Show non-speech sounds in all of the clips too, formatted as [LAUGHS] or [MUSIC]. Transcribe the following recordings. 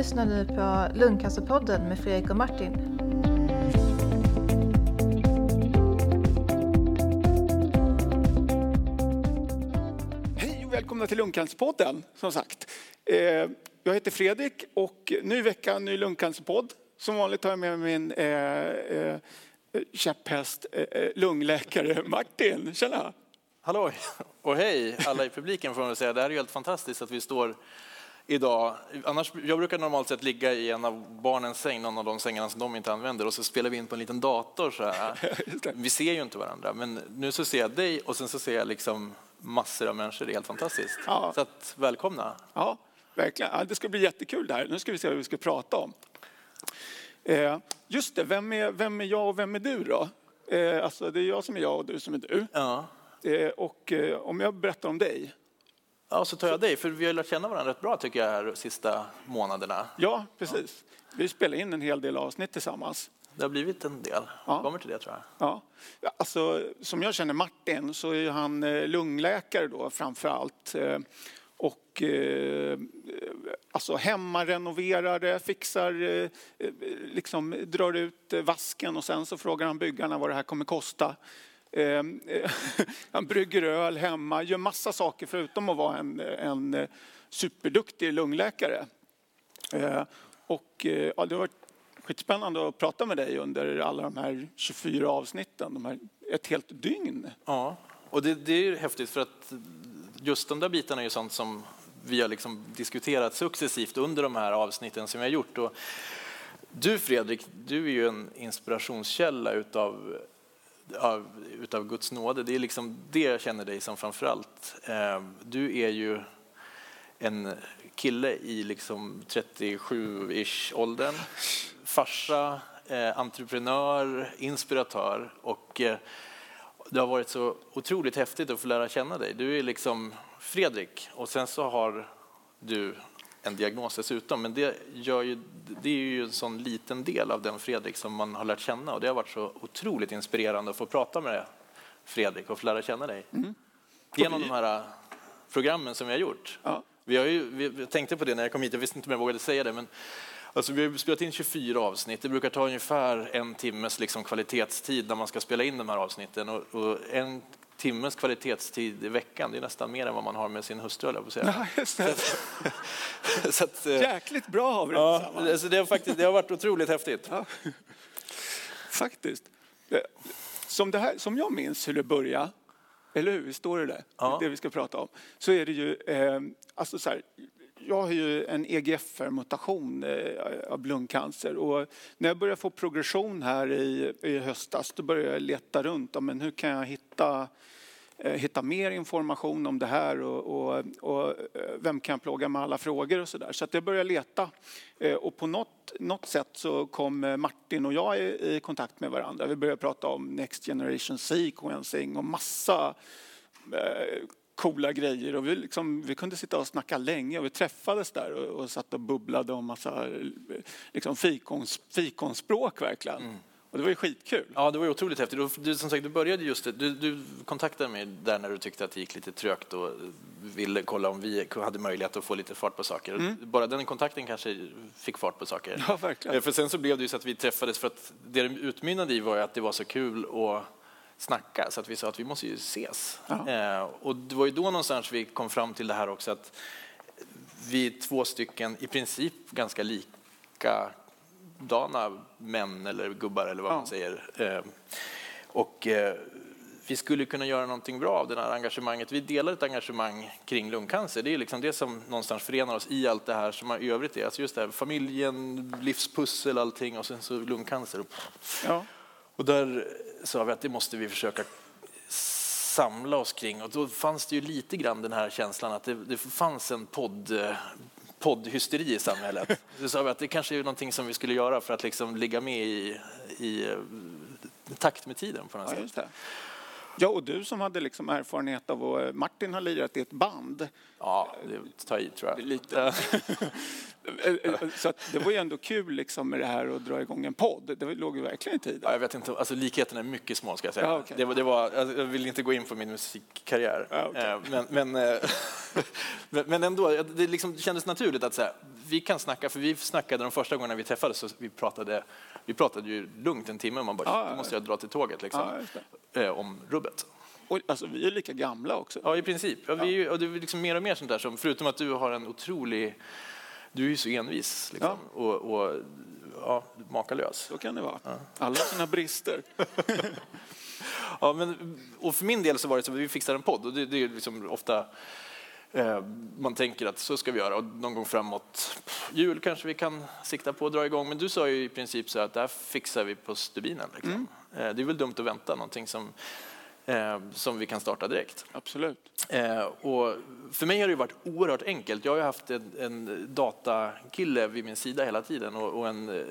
lyssnar nu på Lungcancerpodden med Fredrik och Martin. Hej och välkomna till Lungcancerpodden, som sagt. Eh, Jag heter Fredrik och ny vecka, ny lungcancerpodd. Som vanligt har jag med mig min eh, eh, käpphäst, lungläkare Martin. Tjena! Hallå och hej alla i publiken får man säga. Det här är helt fantastiskt att vi står idag. Annars, jag brukar normalt sett ligga i en av barnens säng, någon av de sängarna som de inte använder och så spelar vi in på en liten dator så här. [LAUGHS] Vi ser ju inte varandra men nu så ser jag dig och sen så ser jag liksom massor av människor. Det är helt fantastiskt. Ja. Så att, välkomna. Ja, verkligen. Ja, det ska bli jättekul det här. Nu ska vi se vad vi ska prata om. Eh, Just det, vem är, vem är jag och vem är du då? Eh, Alltså, det är jag som är jag och du som är du. Ja. Eh, Och eh, om jag berättar om dig. Ja, så tar jag dig för vi har lärt känna varandra rätt bra tycker jag här de sista månaderna. Ja, precis. Vi spelar in en hel del avsnitt tillsammans. Det har blivit en del. Ja. Kommer till det tror jag. Ja. Ja, Alltså, som jag känner Martin så är han eh, lungläkare då framför allt. Eh, Och eh, alltså hemmarenoverare, fixar, eh, eh, liksom drar ut vasken och sen så frågar han byggarna vad det här kommer kosta. Ehm, eh, [LAUGHS] han brygger öl hemma, gör massa saker förutom att vara en, en eh, superduktig lungläkare. Eh, och ja, det har varit skitspännande att prata med dig under alla de här 24 avsnitten, de här, ett helt dygn. Ja, och det, det är ju häftigt för att just de där bitarna är ju sånt som vi har liksom diskuterat successivt under de här avsnitten som vi har gjort. Och du Fredrik, du är ju en inspirationskälla utav, av, utav Guds nåde. Det är liksom det jag känner dig som framförallt. Ehm, du är ju en kille i liksom 37-ish åldern, farsa, eh, entreprenör, inspiratör och eh, det har varit så otroligt häftigt att få lära känna dig. Du är liksom Fredrik och sen så har du en diagnos dessutom. Men det, ju, det är ju en sån liten del av den Fredrik som man har lärt känna och det har varit så otroligt inspirerande att få prata med dig, Fredrik och få lära känna dig. Genom de här programmen som vi har gjort. Ja. Vi har ju, vi, jag tänkte på det när jag kom hit, jag visste inte om jag vågade säga det, men alltså vi har spelat in 24 avsnitt. Det brukar ta ungefär en timmes liksom kvalitetstid när man ska spela in de här avsnitten. Och, och en timmes kvalitetstid i veckan, det är nästan mer än vad man har med sin hustru, på säga. Ja, just det. [LAUGHS] Så att, eh, Jäkligt bra har vi det ja, alltså det, har faktiskt, det har varit otroligt häftigt. Ja. Faktiskt. Eh, Som, det här, som jag minns hur det började, eller hur? Står det där? Ja. Det vi ska prata om. Så är det ju, eh, alltså så här, jag har ju en EGFR-mutation eh, av lungcancer och när jag började få progression här i, i höstas då började jag leta runt. Ja, men hur kan jag hitta eh, hitta mer information om det här och, och, och eh, vem kan jag plåga med alla frågor och så där. Så att jag började leta och på något, något sätt så kom Martin och jag i, i kontakt med varandra. Vi började prata om Next Generation Sequencing och massa coola grejer och vi, liksom, vi kunde sitta och snacka länge och vi träffades där och, och satt och bubblade om massa liksom, fikons, fikonspråk verkligen. Och det var ju skitkul. Ja, det var ju otroligt häftigt. Och Du, som sagt, du började just det. Du, du kontaktade mig där när du tyckte att det gick lite trögt och ville kolla om vi hade möjlighet att få lite fart på saker. Bara den kontakten kanske fick fart på saker. Ja, verkligen. Eh, För sen så blev det ju så att vi träffades för att det det utmynnade i var ju att det var så kul att snacka så att vi sa att vi måste ju ses. Ja. Eh, och det var ju då någonstans vi kom fram till det här också att vi är två stycken i princip ganska likadana män eller gubbar eller vad Ja. man säger. Eh, och eh, vi skulle kunna göra någonting bra av det här engagemanget. Vi delar ett engagemang kring lungcancer. Det är liksom det som någonstans förenar oss i allt det här som i övrigt är. Alltså just det här, familjen, livspussel, allting och sen så lungcancer. Ja. Och där sa vi att det måste vi försöka samla oss kring. Och då fanns det ju lite grann den här känslan att det, det fanns en podd, poddhysteri i samhället. Så sa vi att det kanske är någonting som vi skulle göra för att liksom ligga med i, i takt med tiden på något Ja, sätt. Ja, och du som hade liksom erfarenhet av att Martin har lirat i ett band. Ja, det tar i tror jag. Lite. [LAUGHS] Så att det var ju ändå kul liksom med det här att dra igång en podd. Det låg ju verkligen i Ja, tiden. jag vet inte, alltså likheten är mycket små ska jag säga. Ja, okej. det var, det var, alltså, jag vill inte gå in på min musikkarriär. Ja. Eh, men, men, eh, [LAUGHS] men ändå, det liksom kändes naturligt att så här, vi kan snacka, för vi snackade de första gångerna vi träffades, så vi pratade, vi pratade ju lugnt en timme, man bara, Ja, ja, då måste jag dra till tåget liksom, Ja, eh, om rubbet. Och, alltså, vi är lika gamla också. Ja, i princip. Ja, vi är ju, och det är liksom mer och mer sånt där som, förutom att du har en otrolig, du är ju så envis liksom, och, och ja, makalös. Så kan det vara. Alla sina brister. [LAUGHS] Ja, men, och för min del så var det så att vi fixade en podd och det, det är liksom ofta man tänker att så ska vi göra och någon gång framåt jul kanske vi kan sikta på att dra igång. Men du sa ju i princip så att det här fixar vi på stubinen. Liksom. Eh, det är väl dumt att vänta någonting som, eh, som vi kan starta direkt. Absolut. Eh, och för mig har det varit oerhört enkelt. Jag har haft en, en datakille vid min sida hela tiden och, och en eh,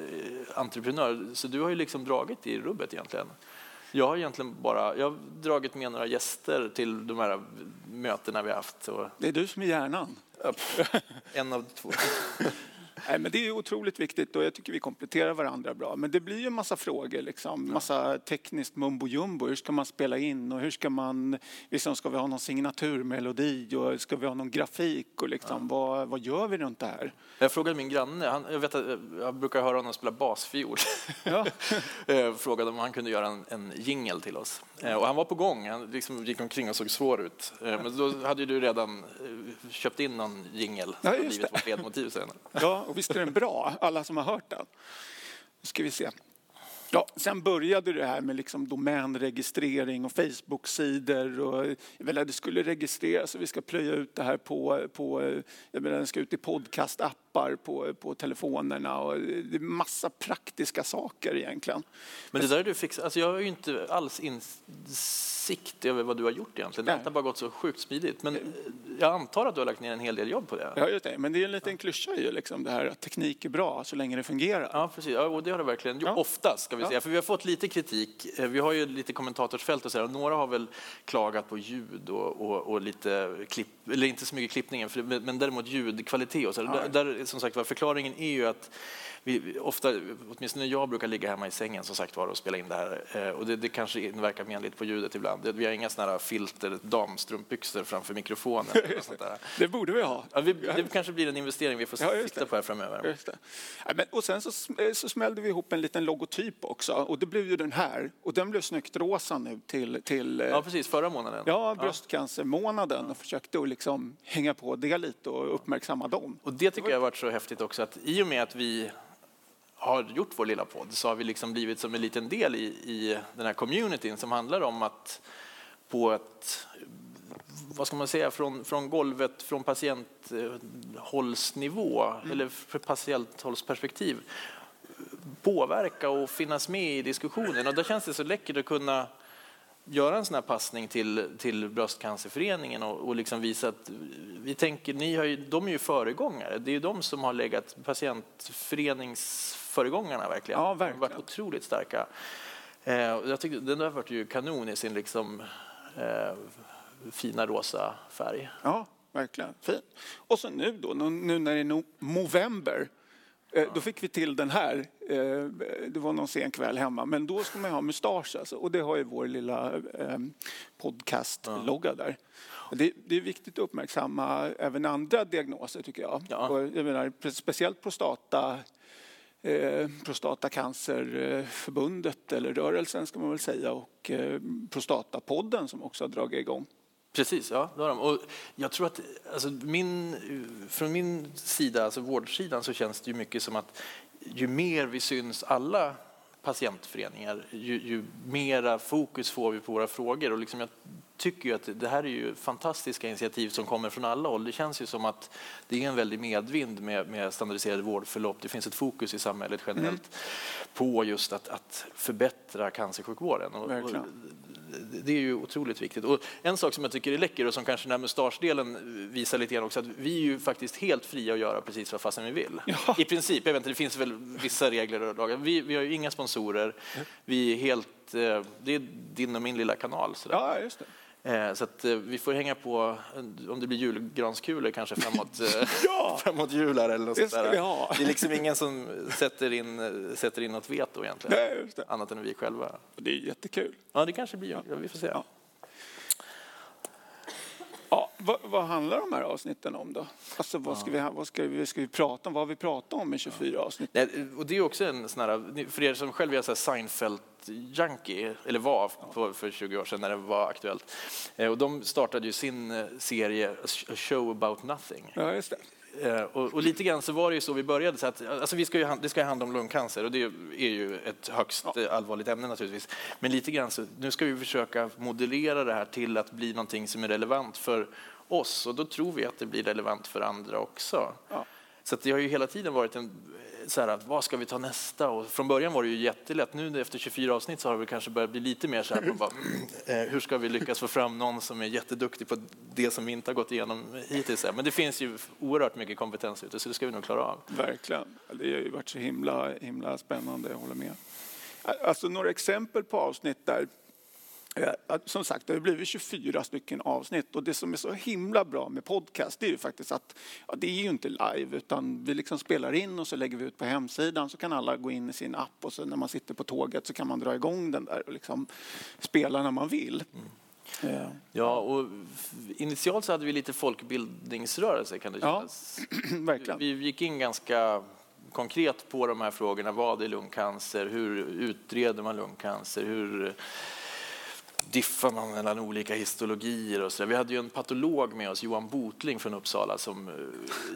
entreprenör. Så du har ju liksom dragit i rubbet egentligen. Jag har egentligen bara jag har dragit med några gäster till de här mötena vi har haft. Det är du som är hjärnan. en av två. Nej, men det är otroligt viktigt och jag tycker vi kompletterar varandra bra. Men det blir ju en massa frågor, liksom. massa tekniskt mumbo jumbo. Hur ska man spela in och hur ska man, liksom, ska vi ha någon signaturmelodi och ska vi ha någon grafik och liksom, vad, vad gör vi runt det här? Jag frågade min granne, han, jag, vet jag brukar höra honom spela basfiol. Ja. [LAUGHS] Eh, frågade om han kunde göra en, en jingel till oss. Eh, Och han var på gång, han liksom gick omkring och såg svår ut. Eh, Men då hade ju du redan köpt in någon jingel Ja, som blivit vårt ledmotiv sen. Ja, och visst är den bra, alla som har hört den. Nu ska vi se. Ja, sen började det här med liksom domänregistrering och Facebook-sidor. Och, jag menar, det skulle registreras och vi ska plöja ut det här på, på jag menar, den ska ut i podcastappar på, på telefonerna. Och det är massa praktiska saker egentligen. Men det där är du fixat. Alltså jag har ju inte alls insikt över vad du har gjort egentligen. Allt har bara gått så sjukt smidigt. Men eh, jag antar att du har lagt ner en hel del jobb på det. Ja, just det. Men det är en liten klyscha ju, liksom, det här att teknik är bra så länge det fungerar. Ja, precis. Ja, och det har det verkligen gjort. Ja. Oftast, ska vi Ja. säga. För vi har fått lite kritik. Eh, Vi har ju lite kommentatorsfält och så här, och några har väl klagat på ljud och, och, och lite klipp, eller inte så mycket klippningen, för, men däremot ljudkvalitet och så. Ja. Där, där, som sagt var, förklaringen är ju att vi, ofta, åtminstone jag brukar ligga hemma i sängen som sagt var och spela in det här. Eh, Och det, det kanske inverkar menligt på ljudet ibland. Vi har inga såna här filter, damstrumpbyxor framför mikrofonen. sånt där. [LAUGHS] Det borde vi ha. Ja, vi, det kanske blir en investering vi får Ja, titta på här framöver. Ja, men, och sen så, sm- så smällde vi ihop en liten logotyp också och det blev ju den här och den blev snyggt rosa nu till, till eh, Ja, precis. Förra månaden. ja, bröstcancermånaden och försökte att liksom hänga på det lite och uppmärksamma dem. Och det tycker jag har varit så häftigt också att i och med att vi har gjort vår lilla podd så har vi liksom blivit som en liten del i, i den här communityn som handlar om att på ett, vad ska man säga, från, från golvet, från patienthållsnivå eller för patienthållsperspektiv påverka och finnas med i diskussionen. Och där känns det så läckert att kunna göra en sån här passning till, till Bröstcancerföreningen och, och liksom visa att vi tänker, ni har ju, de är ju föregångare. Det är ju de som har legat patientföreningsföregångarna verkligen. Ja, De har verkligen. varit otroligt starka. Eh, jag tyckte, den där var ju kanon i sin liksom, eh, fina rosa färg. Ja, verkligen. Fint. Och så nu då, nu när det är no- november, då fick vi till den här. Eh, Det var någon sen kväll hemma, men då ska man ha mustasch alltså. Och det har ju vår lilla eh, podcast-logga där. Det, det är viktigt att uppmärksamma även andra diagnoser tycker jag. Ja. Och jag menar, speciellt prostata eh, Prostatacancerförbundet eller rörelsen ska man väl säga och eh, Prostatapodden som också har dragit igång. Precis, ja, det har de. Och jag tror att alltså, min, från min sida, alltså vårdsidan, så känns det ju mycket som att ju mer vi syns alla patientföreningar, ju, ju mera fokus får vi på våra frågor. Och liksom jag tycker ju att det här är ju fantastiska initiativ som kommer från alla håll. Det känns ju som att det är en väldig medvind med, med standardiserade vårdförlopp. Det finns ett fokus i samhället generellt på just att, att förbättra cancersjukvården. Och, och, det är ju otroligt viktigt. Och en sak som jag tycker är läcker och som kanske den här mustaschdelen visar lite grann också, att vi är ju faktiskt helt fria att göra precis vad fasen vi vill. Ja. I princip, jag vet inte, det finns väl vissa regler och lagar. Vi, vi har ju inga sponsorer. Vi är helt, eh, det är din och min lilla kanal. sådär. Ja, just det. Eh, Så eh, vi får hänga på, eh, om det blir julgranskulor kanske framåt, [LAUGHS] Ja! framåt jul här eller något Det ska där. vi ha. Det är liksom ingen som sätter in, sätter in något veto egentligen. Nej. Annat än vi själva. Det är jättekul. Ja, det kanske blir, ja, vi får se. Ja. Vad, vad handlar de här avsnitten om då? Alltså vad ska, vi, vad ska, vi, ska vi prata om? Vad har vi pratat om i 24 avsnitt? Nej, och det är också en sån här, för er som själv är så Seinfeld-junkie, eller var på, för 20 år sedan när det var aktuellt. Eh, Och de startade ju sin eh, serie A Show About Nothing. Ja, just det. Eh, Och, och lite grann så var det ju så vi började. Så att, alltså vi ska ju, det ska ju handla om lungcancer och det är ju ett högst eh, allvarligt ämne naturligtvis. Men lite grann så, nu ska vi försöka modellera det här till att bli någonting som är relevant för oss och då tror vi att det blir relevant för andra också. Ja. Så att det har ju hela tiden varit en eh, så här, att vad ska vi ta nästa? Och från början var det ju jättelätt. Nu efter 24 avsnitt så har det kanske börjat bli lite mer så här, bara, mm, eh, hur ska vi lyckas få fram någon som är jätteduktig på det som vi inte har gått igenom hittills? Men det finns ju oerhört mycket kompetens ute så det ska vi nog klara av. Verkligen. Det har ju varit så himla, himla spännande, jag håller med. Alltså några exempel på avsnitt där som sagt, det har blivit 24 stycken avsnitt och det som är så himla bra med podcast det är ju faktiskt att ja, det är ju inte live utan vi liksom spelar in och så lägger vi ut på hemsidan så kan alla gå in i sin app och så när man sitter på tåget så kan man dra igång den där och liksom spela när man vill. Eh, Ja, och initialt så hade vi lite folkbildningsrörelse kan det Ja. kännas. [CLEARS THROAT] verkligen. Vi gick in ganska konkret på de här frågorna. Vad är lungcancer? Hur utreder man lungcancer? Hur diffar man mellan olika histologier och så där. Vi hade ju en patolog med oss, Johan Botling från Uppsala, som eh,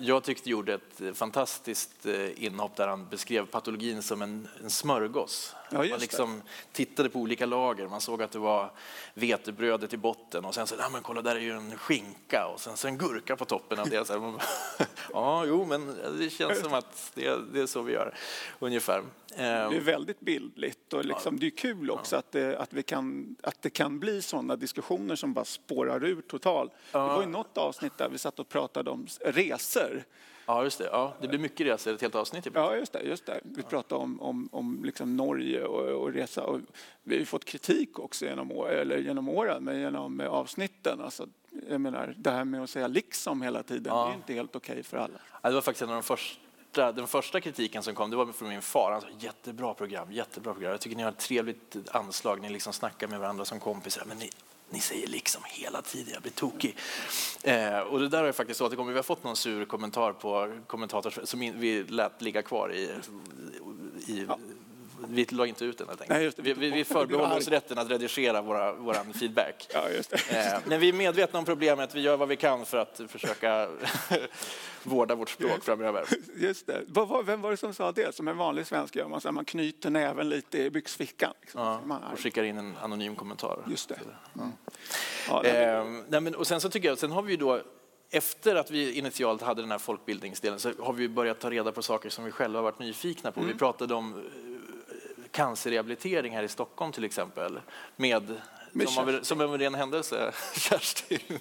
jag tyckte gjorde ett fantastiskt eh, inhopp där han beskrev patologin som en, en smörgås. Ja, man det. liksom tittade på olika lager. Man såg att det var vetebrödet i botten och sen så, ja men kolla där är ju en skinka och sen så en gurka på toppen av det. Så här, [LAUGHS] ja, jo, men det känns som att det, det är så vi gör ungefär. Det är Ehm, väldigt bildligt och liksom, det är kul också att, det, att, vi kan, att det kan bli sådana diskussioner som bara spårar ur totalt. Det var ju något avsnitt där vi satt och pratade om resor. Ja, just det. Ja, det blir mycket resor, ett helt avsnitt. Ja, just det. Just det. Vi pratade om, om, om liksom Norge och, och resa. Och vi har fått kritik också genom, år, eller genom åren, men genom avsnitten. Alltså, jag menar, det här med att säga liksom hela tiden, Ja. det är inte helt okej för alla. Ja, det var faktiskt en av de första, den första kritiken som kom, det var från min far. Han sa jättebra program, jättebra program. Jag tycker ni har ett trevligt anslag, ni liksom snackar med varandra som kompisar. Men ni, ni säger liksom hela tiden, jag blir tokig. Eh, och det där har ju faktiskt återkommit. Vi har fått någon sur kommentar på kommentator som in, vi lät ligga kvar i, i vi la inte ut den helt enkelt. Nej, just det. vi, vi, vi förbehåller oss rätten att redigera våra, våran feedback. [LAUGHS] Ja, just det. Eh, Men vi är medvetna om problemet, vi gör vad vi kan för att försöka [LAUGHS] vårda vårt språk framöver. [LAUGHS] Just det. Vad var- Vem var det som sa det? Som en vanlig svensk gör man så här, man knyter näven lite i byxfickan. Liksom. Ja, man, och skickar in en anonym kommentar. Just det. Mm. Ja, nej, men- nej, men, och sen så tycker jag, sen har vi ju då efter att vi initialt hade den här folkbildningsdelen så har vi börjat ta reda på saker som vi själva varit nyfikna på. Vi pratade om cancerrehabilitering här i Stockholm till exempel med, Med som, av, som av en ren händelse, [LAUGHS] Kerstin.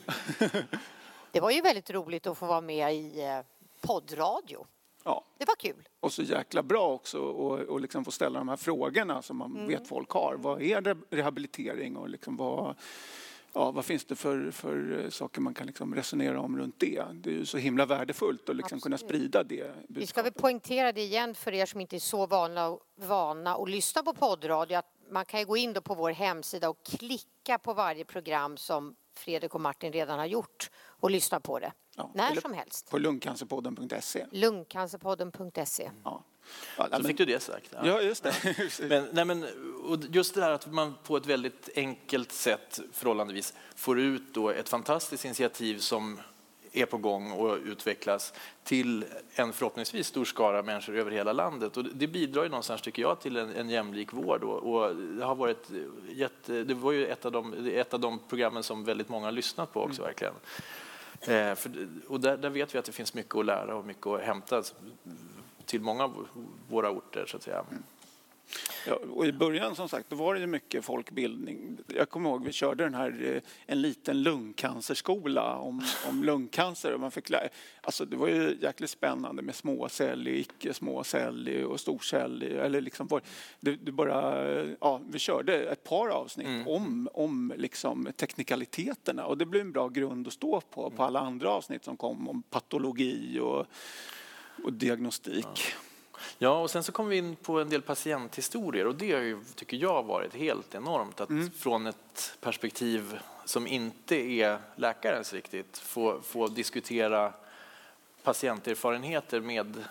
Det var ju väldigt roligt att få vara med i eh, poddradio. ja. Det var kul. Och så jäkla bra också och, och liksom få ställa de här frågorna som man vet folk har. Vad är re- rehabilitering och liksom vad, ja, vad finns det för, för eh, saker man kan liksom resonera om runt det? Det är ju så himla värdefullt att liksom kunna sprida det Vi ska väl budskapet. poängtera det igen för er som inte är så vana, vana att lyssna på poddradio. Att man kan gå in på vår hemsida och klicka på varje program som Fredrik och Martin redan har gjort och lyssna på det. Ja, När som helst. På lungcancerpodden.se. Lungcancerpodden.se. Ja. Ja, Så men- fick du det sagt. ja, just det. [LAUGHS] [LAUGHS] Men, nej men, och just det här att man på ett väldigt enkelt sätt förhållandevis får ut då ett fantastiskt initiativ som är på gång och utvecklas till en förhoppningsvis stor skara människor över hela landet. Och det bidrar ju någonstans, tycker jag, till en, en jämlik vård. Och, och det, har varit jätte, det var ju ett av, de, ett av de programmen som väldigt många har lyssnat på också, verkligen. Eh, för, och där, där vet vi att det finns mycket att lära och mycket att hämta till många av våra orter, så att säga. Ja, och I början som sagt, då var det ju mycket folkbildning. Jag kommer ihåg vi körde den här, eh, en liten lungcancerskola om, om [LAUGHS] lungcancer. Och man fick lära, alltså det var ju jäkligt spännande med småcellig, icke småcellig och storcellig. Eller liksom var, det, det bara, ja, vi körde ett par avsnitt om, om liksom teknikaliteterna och det blev en bra grund att stå på på alla andra avsnitt som kom om patologi och, och diagnostik. Ja, och sen så kom vi in på en del patienthistorier och det har ju, tycker jag varit helt enormt. Att Från ett perspektiv som inte är läkarens riktigt få, få diskutera patienterfarenheter med,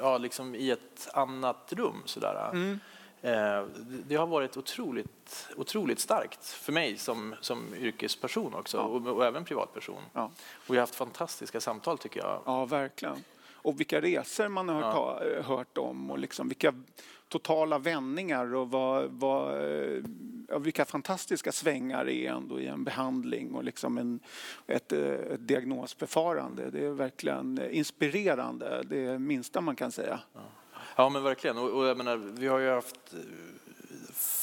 ja, liksom i ett annat rum. Sådär. Mm. Eh, det har varit otroligt, otroligt starkt för mig som, som yrkesperson också ja. och, och, även privatperson. Ja. Och vi har haft fantastiska samtal tycker jag. Ja, verkligen. Och vilka resor man har ja. hört, hört om och liksom vilka totala vändningar och vad, vad, ja, vilka fantastiska svängar det är ändå i en behandling och liksom en, ett, ett diagnosförfarande. Det är verkligen inspirerande, det minsta man kan säga. Ja. Ja, men verkligen. Och, och jag menar, vi har ju haft eh,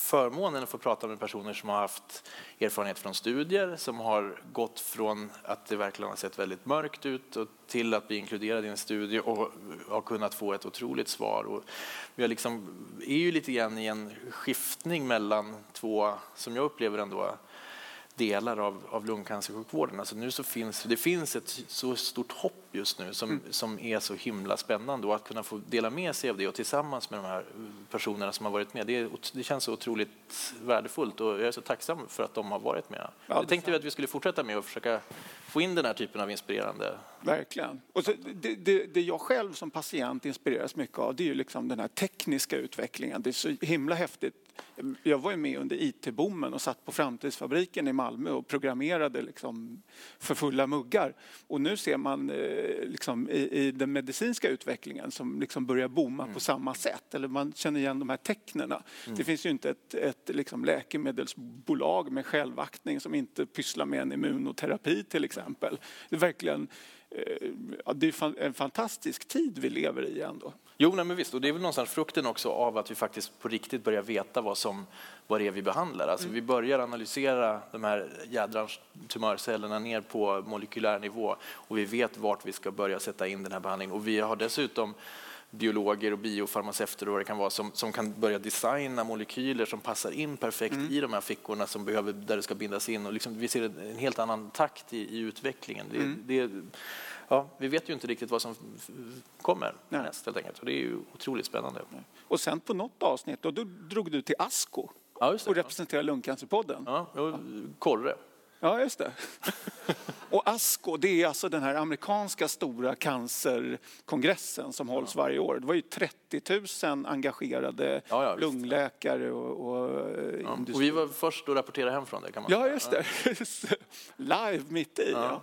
förmånen att få prata med personer som har haft erfarenhet från studier, som har gått från att det verkligen har sett väldigt mörkt ut och till att bli inkluderad i en studie och har kunnat få ett otroligt svar. Och vi har liksom, är ju lite grann i en skiftning mellan två, som jag upplever ändå, delar av, av lungcancersjukvården. Alltså nu så finns, det finns ett så stort hopp just nu som, mm. som är så himla spännande och att kunna få dela med sig av det och tillsammans med de här personerna som har varit med, det, det känns så otroligt värdefullt och jag är så tacksam för att de har varit med. Ja, jag tänkte att vi skulle fortsätta med att försöka få in den här typen av inspirerande... Verkligen. Och så, det, det, det, jag själv som patient inspireras mycket av det är ju liksom den här tekniska utvecklingen. Det är så himla häftigt jag var ju med under IT-boomen och satt på Framtidsfabriken i Malmö och programmerade liksom för fulla muggar. Och nu ser man eh, liksom i, i, den medicinska utvecklingen som liksom börjar booma mm. på samma sätt. Eller man känner igen de här tecknen. Mm. Det finns ju inte ett, ett liksom läkemedelsbolag med självaktning som inte pysslar med en immunoterapi till exempel. Det är verkligen det är en fantastisk tid vi lever i ändå. Jo, nej, men visst, och det är väl någonstans frukten också av att vi faktiskt på riktigt börjar veta vad, som, vad det är vi behandlar. Alltså, mm. Vi börjar analysera de här jädrans tumörcellerna ner på molekylär nivå och vi vet vart vi ska börja sätta in den här behandlingen. Och vi har dessutom biologer och biofarmaceuter och vad det kan vara som, som kan börja designa molekyler som passar in perfekt mm. i de här fickorna som behöver, där det ska bindas in. Och liksom, vi ser en helt annan takt i, i utvecklingen. Det, mm. det, ja, vi vet ju inte riktigt vad som kommer Nej. näst helt enkelt. Och det är ju otroligt spännande. Och sen på något avsnitt då, då drog du till Asko ja, och representerade Lungcancerpodden. Ja, och Korre. Ja, just det. [LAUGHS] Och ASCO, det är alltså den här amerikanska stora cancerkongressen som hålls varje år. Det var ju 30 000 engagerade ja, ja, lungläkare och, och ja, Och vi var först att rapportera hem från det kan man säga. Ja, [LAUGHS] just det. Live mitt i. Ja.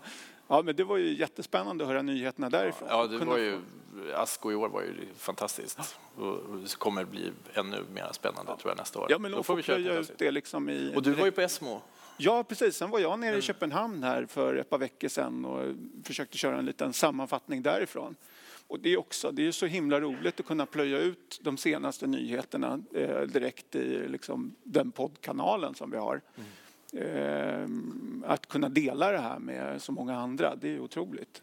Ja, men det var ju jättespännande att höra nyheterna därifrån. Ja, det var ju, Asko i år var ju fantastiskt och det kommer bli ännu mer spännande tror jag nästa år. Ja, men då får vi köra ut det liksom i... Och du var ju på Esmo. Ja, precis. Sen var jag nere i Köpenhamn här för ett par veckor sedan och försökte köra en liten sammanfattning därifrån. Och det är också det är så himla roligt att kunna plöja ut de senaste nyheterna eh, direkt i liksom, den poddkanalen som vi har. Mm. Eh, att kunna dela det här med så många andra, det är otroligt.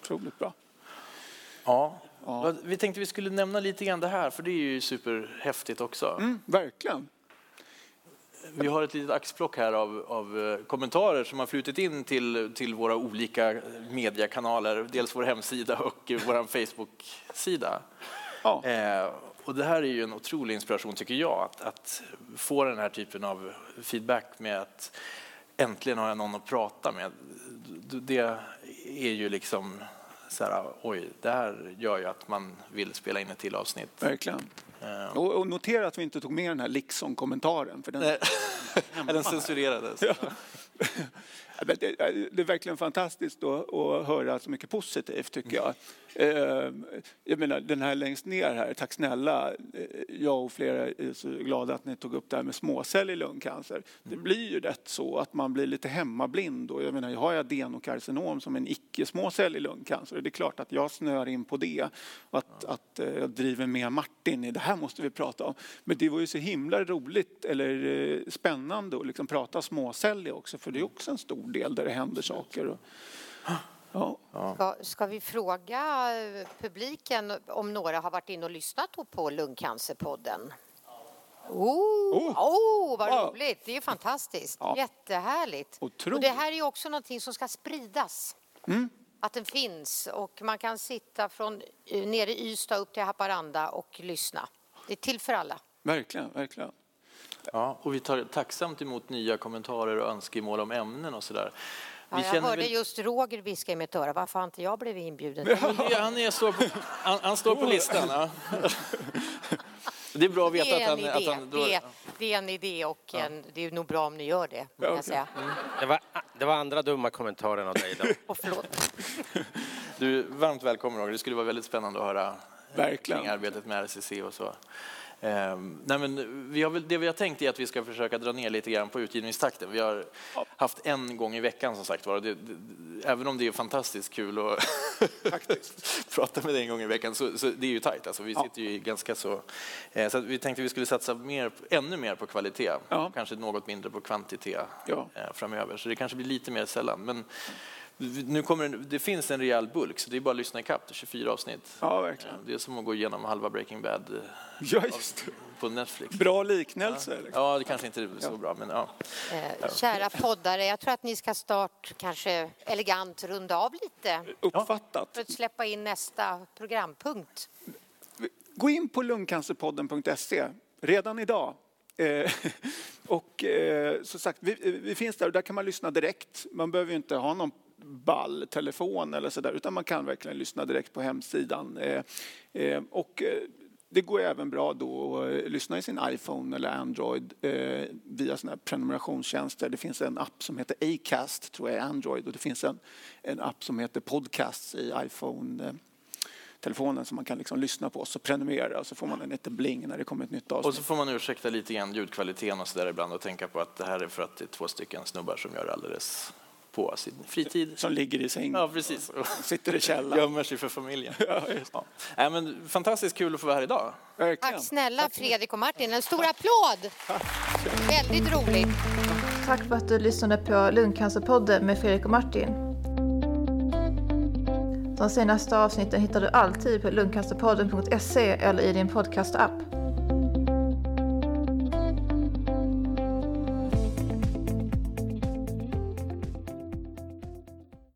Otroligt bra. Ja. ja. Vi tänkte vi skulle nämna lite grann det här, för det är ju superhäftigt också. Mm, verkligen. Vi har ett litet axplock här av, av, eh, kommentarer som har flutit in till, till våra olika mediekanaler, dels vår hemsida och vår Facebook-sida. Ja. Eh, och det här är ju en otrolig inspiration tycker jag, att, att, få den här typen av feedback med att äntligen har jag någon att prata med. Det är ju liksom så här, oj, det här gör ju att man vill spela in ett till avsnitt. Verkligen. Uh. Och, och, notera att vi inte tog med den här liksom-kommentaren. För den, [LAUGHS] den censurerades. Ja. Det, är verkligen fantastiskt att, höra så mycket positivt tycker jag. Eh, jag menar den här längst ner här, tack snälla. Eh, jag och flera är så glada att ni tog upp det här med småcellig lungcancer. Det blir ju rätt så att man blir lite hemmablind och jag menar jag har adenokarcinom som en icke småcellig lungcancer. Det är klart att jag snör in på det och att, att eh, jag driver med Martin i det här måste vi prata om. Men det var ju så himla roligt eller spännande att liksom prata småcellig också för det är också en stor del där det händer saker. [GASPS] Ja. Ska, ska, vi fråga publiken om några har varit inne och lyssnat på Lungcancerpodden? Oh, oh. oh vad wow. roligt! Det är fantastiskt. Ja. Jättehärligt. Otroligt. Och det här är också någonting som ska spridas. Mm. Att den finns och man kan sitta från eh, nere i Ystad upp till Haparanda och lyssna. Det är till för alla. Verkligen, verkligen. Ja, och vi tar tacksamt emot nya kommentarer och önskemål om ämnen och sådär. Ja, jag hörde väl... just Roger viska i mitt öra, varför har inte jag blivit inbjuden? Ja, han, är så på, han, han står på listan. Ja. [LAUGHS] Det är bra att veta att han... Att han då... det, det, är en idé och ja. en, det är nog bra om ni gör det. Ja, okay. säga. Mm. Det, var, det var andra dumma kommentarer av dig. Då. [LAUGHS] och förlåt. Du, varmt välkommen Roger, det skulle vara väldigt spännande att höra Verkligen. kring arbetet med RCC och så. Um, nej men vi har det vi har tänkt är att vi ska försöka dra ner lite grann på utgivningstakten. Vi har ja. haft en gång i veckan som sagt var. Det, det, även om det är fantastiskt kul att [LAUGHS] prata med dig en gång i veckan så, så det är ju tajt. Alltså, vi ja. sitter ju ganska så... Eh, så vi tänkte att vi skulle satsa mer, ännu mer på kvalitet. Ja. Kanske något mindre på kvantitet eh, framöver. Så det kanske blir lite mer sällan. Men, nu kommer det, det finns en rejäl bulk, så det är bara att lyssna ikapp. 24 avsnitt. Ja, verkligen. Det är som att gå igenom halva Breaking Bad eh, ja, just på Netflix. Bra liknelse. Ja, ja det kanske inte är så ja. bra, men ja. Eh, kära poddare, jag tror att ni ska snart kanske elegant runda av lite. Uppfattat. För att släppa in nästa programpunkt. Gå in på lungcancerpodden.se redan idag. Eh, [LAUGHS] och eh, som sagt, vi, vi, finns där och där kan man lyssna direkt. Man behöver ju inte ha någon ball telefon eller sådär utan man kan verkligen lyssna direkt på hemsidan. Eh, eh, och eh, det går även bra då att eh, lyssna i sin iPhone eller Android eh, via såna här prenumerationstjänster. Det finns en app som heter Acast tror jag i Android och det finns en, en app som heter Podcasts i iPhone telefonen som man kan liksom lyssna på och prenumerera och så får man en liten bling när det kommer ett nytt avsnitt. Och så får man ursäkta lite grann ljudkvaliteten och så där ibland och tänka på att det här är för att det är två stycken snubbar som gör alldeles på sin fritid. Som ligger i sängen. Ja, precis. Sitter i källaren. Gömmer sig för familjen. [LAUGHS] Ja, ja. Nej, men fantastiskt kul att få vara här idag. Verkligen. Tack snälla Tack. Fredrik och Martin. En stor applåd! Väldigt roligt. Tack för att du lyssnade på Lungcancerpodden med Fredrik och Martin. De senaste avsnitten hittar du alltid på lungcancerpodden.se eller i din podcastapp.